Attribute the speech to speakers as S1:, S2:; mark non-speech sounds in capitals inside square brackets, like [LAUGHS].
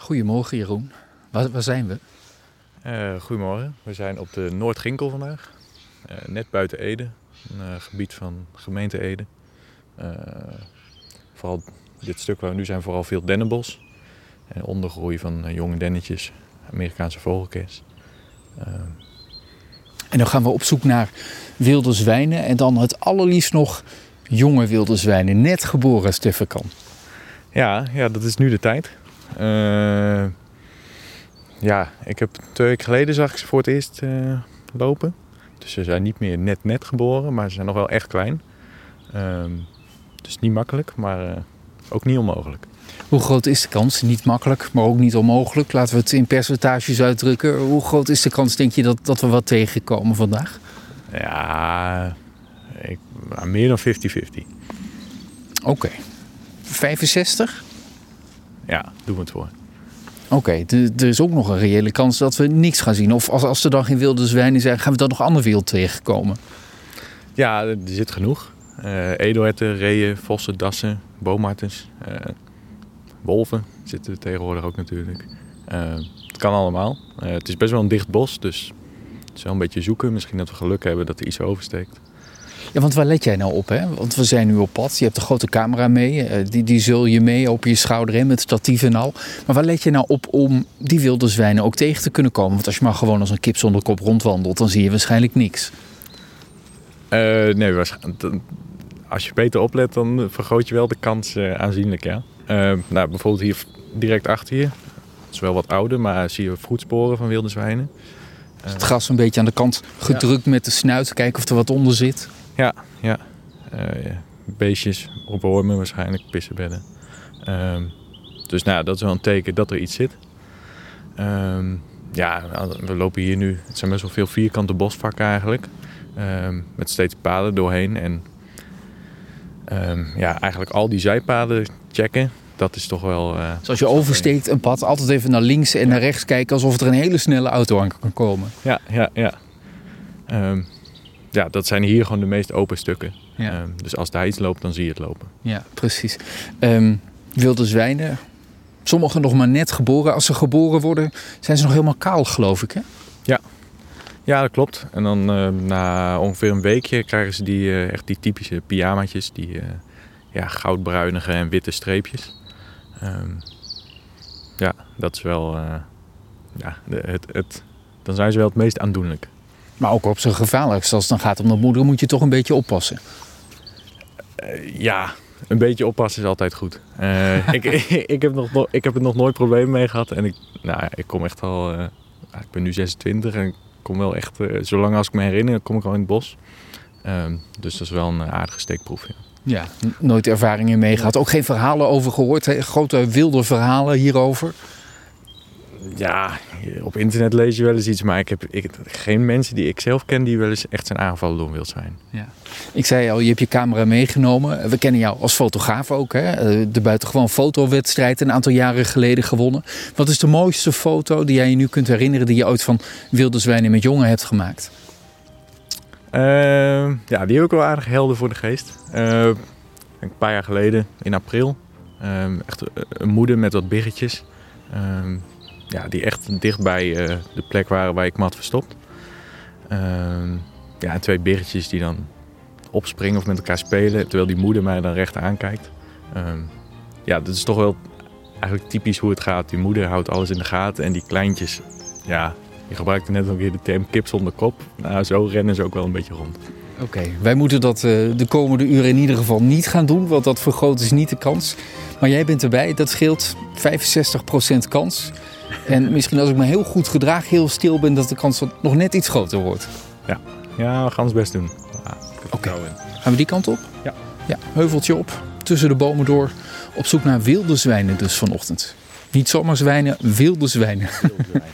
S1: Goedemorgen Jeroen. Waar, waar zijn we?
S2: Uh, goedemorgen. We zijn op de Noordginkel vandaag. Uh, net buiten Ede. Een uh, gebied van gemeente Ede. vooral dit stuk waar we nu zijn, vooral veel dennenbos. En ondergroei van jonge dennetjes. Amerikaanse vogelkers.
S1: En dan gaan we op zoek naar wilde zwijnen. En dan het allerliefst nog jonge wilde zwijnen. Net geboren kan.
S2: Ja, ja, dat is nu de tijd. Uh, ja, ik heb twee weken geleden zag ik ze voor het eerst uh, lopen. Dus ze zijn niet meer net net geboren, maar ze zijn nog wel echt klein. Um, dus niet makkelijk, maar uh, ook niet onmogelijk.
S1: Hoe groot is de kans? Niet makkelijk, maar ook niet onmogelijk. Laten we het in percentages uitdrukken. Hoe groot is de kans, denk je, dat, dat we wat tegenkomen vandaag?
S2: Ja, ik, nou, meer dan 50-50.
S1: Oké. Okay. 65?
S2: Ja, doen we het voor.
S1: Oké, okay, er is ook nog een reële kans dat we niks gaan zien. Of als, als er dan geen wilde zwijnen zijn, gaan we dan nog ander wild tegenkomen?
S2: Ja, er zit genoeg. Uh, edelherten, reeën, vossen, dassen, boomartens, uh, wolven zitten er tegenwoordig ook natuurlijk. Uh, het kan allemaal. het is best wel een dicht bos, dus het is wel een beetje zoeken. Misschien dat we geluk hebben dat er iets oversteekt.
S1: Ja, want waar let jij nou op? Hè? Want we zijn nu op pad. Je hebt een grote camera mee. Uh, die, die zul je mee op je schouder in met statief en al. Maar waar let je nou op om die wilde zwijnen ook tegen te kunnen komen? Want als je maar gewoon als een kip zonder kop rondwandelt, dan zie je waarschijnlijk niks.
S2: Uh, nee, als je beter oplet, dan vergroot je wel de kans uh, aanzienlijk. Ja. nou, bijvoorbeeld hier direct achter je. Het is wel wat ouder, maar zie je voetsporen van wilde zwijnen.
S1: het gras een beetje aan de kant gedrukt met de snuit. Kijken of er wat onder zit.
S2: Ja, ja. Uh, beestjes, op wormen waarschijnlijk, pissenbedden. Um, dus nou, dat is wel een teken dat er iets zit. Um, ja, we lopen hier nu, het zijn best wel veel vierkante bosvakken eigenlijk. Um, met steeds paden doorheen. En ja, eigenlijk al die zijpaden checken. Dat is toch wel. Uh,
S1: dus als je oversteekt een pad, altijd even naar links en naar rechts kijken alsof er een hele snelle auto aan kan komen.
S2: Ja, ja, ja ja, dat zijn hier gewoon de meest open stukken. Ja. Um, dus als daar iets loopt, dan zie je het lopen.
S1: Ja, precies. Um, wilde zwijnen, sommigen nog maar net geboren. Als ze geboren worden, zijn ze nog helemaal kaal, geloof ik, hè?
S2: Ja, ja dat klopt. En dan uh, na ongeveer een weekje krijgen ze die, uh, echt die typische pyjamaatjes. Die uh, ja, goudbruinige en witte streepjes. Um, ja, dat is wel... ja, het, het, dan zijn ze wel het meest aandoenlijk.
S1: Maar ook op zijn gevaarlijkst. Als het dan gaat om de moeder, moet je toch een beetje oppassen.
S2: Uh, ja, een beetje oppassen is altijd goed. Uh, [LAUGHS] ik, [LAUGHS] ik, heb nog, ik heb er nog nooit problemen mee gehad. En ik, nou, ik kom echt al. Uh, ik ben nu 26 en ik kom wel echt. zolang als ik me herinner, kom ik al in het bos. Ehm, dus dat is wel een aardige steekproef. Ja.
S1: Ja, nooit ervaringen mee gehad. Ook geen verhalen over gehoord. Hè? Grote wilde verhalen hierover.
S2: Ja, op internet lees je wel eens iets, maar ik heb ik, geen mensen die ik zelf ken die wel eens echt zijn aangevallen door wild zijn.
S1: Ja. Ik zei al, je hebt je camera meegenomen. We kennen jou als fotograaf ook. Hè? Eh, de buitengewoon fotowedstrijd een aantal jaren geleden gewonnen. Wat is de mooiste foto die jij je nu kunt herinneren die je ooit van wilde zwijnen met jongen hebt gemaakt?
S2: Uh, ja, die heb ik wel aardig helder voor de geest. Uh, een paar jaar geleden, in april. Uh, echt een moeder met wat biggetjes ja, die echt dichtbij uh, de plek waren waar ik had verstopt. Ehm, ja, en twee beertjes die dan opspringen of met elkaar spelen, terwijl die moeder mij dan recht aankijkt. Ehm, ja, dat is toch wel eigenlijk typisch hoe het gaat. Die moeder houdt alles in de gaten en die kleintjes, ja, je gebruikte net ook weer de term kip zonder kop. Nou, zo rennen ze ook wel een beetje rond.
S1: Oké, wij moeten dat uh, de komende uren in ieder geval niet gaan doen, want dat vergroot is niet de kans. Maar jij bent erbij, dat scheelt 65% kans. En misschien als ik me heel goed gedraag, heel stil ben, dat de kans dat nog net iets groter wordt.
S2: Ja, ja we gaan ons best doen. Ja,
S1: Oké, gaan we die kant op?
S2: Ja.
S1: Ja, heuveltje op, tussen de bomen door. Op zoek naar wilde zwijnen dus vanochtend. Niet zomaar zwijnen, wilde zwijnen. Wilde zwijnen.